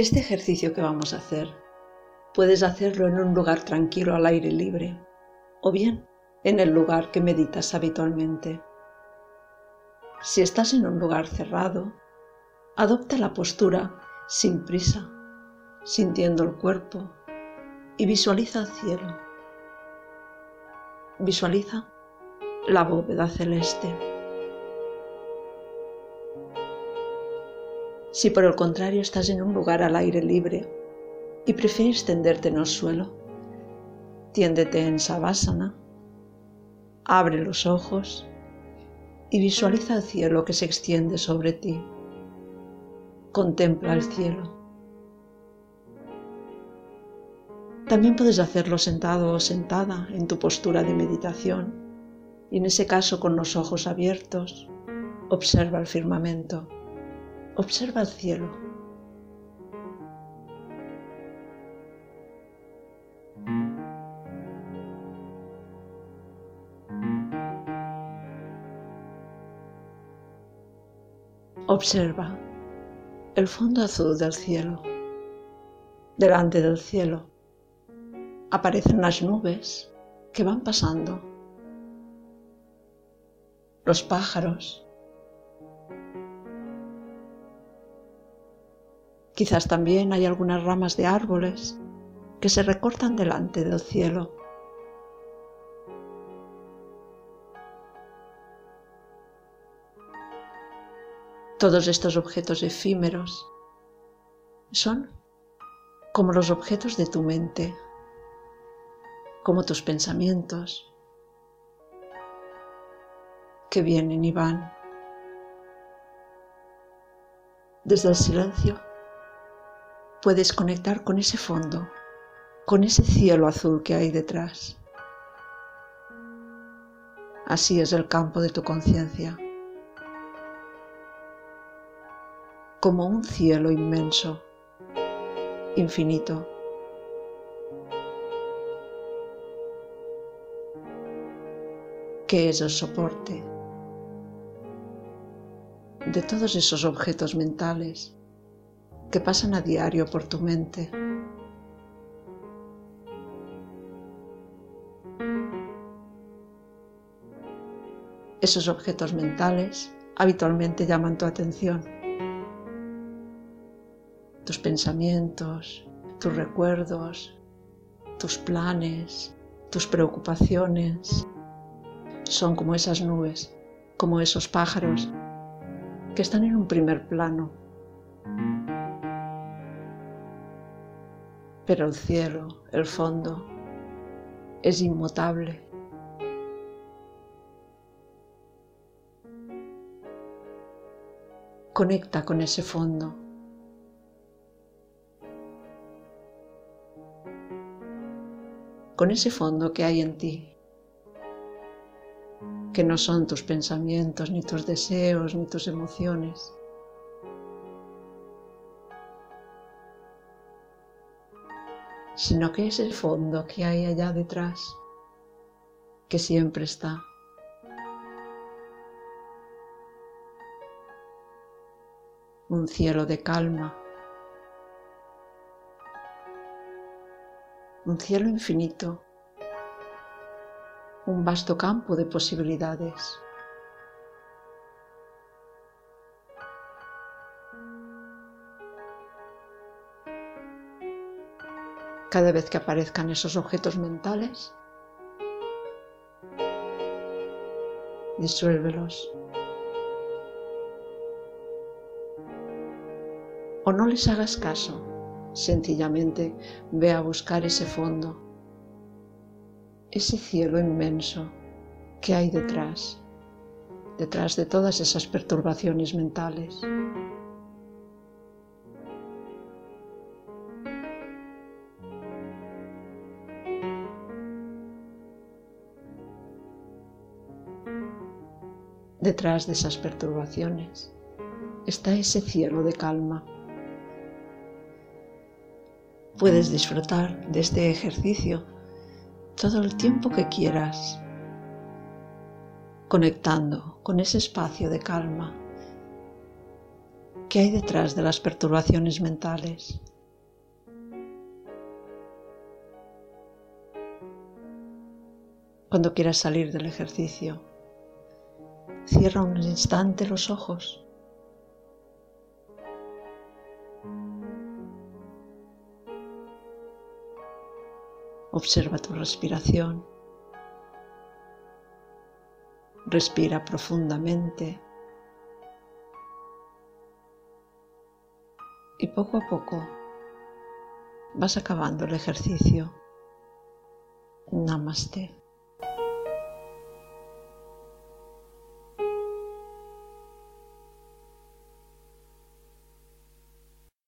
Este ejercicio que vamos a hacer, puedes hacerlo en un lugar tranquilo al aire libre o bien en el lugar que meditas habitualmente. Si estás en un lugar cerrado, adopta la postura sin prisa, sintiendo el cuerpo y visualiza el cielo. Visualiza la bóveda celeste. Si por el contrario estás en un lugar al aire libre y prefieres tenderte en el suelo, tiéndete en Savasana, abre los ojos y visualiza el cielo que se extiende sobre ti. Contempla el cielo. También puedes hacerlo sentado o sentada en tu postura de meditación y en ese caso con los ojos abiertos, observa el firmamento, observa el cielo. Observa el fondo azul del cielo. Delante del cielo aparecen las nubes que van pasando, los pájaros. Quizás también hay algunas ramas de árboles que se recortan delante del cielo. Todos estos objetos efímeros son como los objetos de tu mente, como tus pensamientos que vienen y van. Desde el silencio puedes conectar con ese fondo, con ese cielo azul que hay detrás. Así es el campo de tu conciencia. como un cielo inmenso, infinito. que es el soporte de todos esos objetos mentales que pasan a diario por tu mente. Esos objetos mentales habitualmente llaman tu atención tus pensamientos, tus recuerdos, tus planes, tus preocupaciones. Son como esas nubes, como esos pájaros que están en un primer plano. Pero el cielo, el fondo, es inmutable. Conecta con ese fondo. con ese fondo que hay en ti, que no son tus pensamientos, ni tus deseos, ni tus emociones. Sino que es el fondo que hay allá detrás, que siempre está. Un cielo de calma, un cielo infinito, un vasto campo de posibilidades. Cada vez que aparezcan esos objetos mentales, disuélvelos. O no les hagas caso. Sencillamente ve a buscar ese fondo, ese cielo inmenso que hay detrás, detrás de todas esas perturbaciones mentales. Detrás de esas perturbaciones está ese cielo de calma. Puedes disfrutar de este ejercicio todo el tiempo que quieras, conectando con ese espacio de calma que hay detrás de las perturbaciones mentales. Cuando quieras salir del ejercicio, cierra un instante los ojos. Observa tu respiración. Respira profundamente. Y poco a poco vas acabando el ejercicio. Namaste.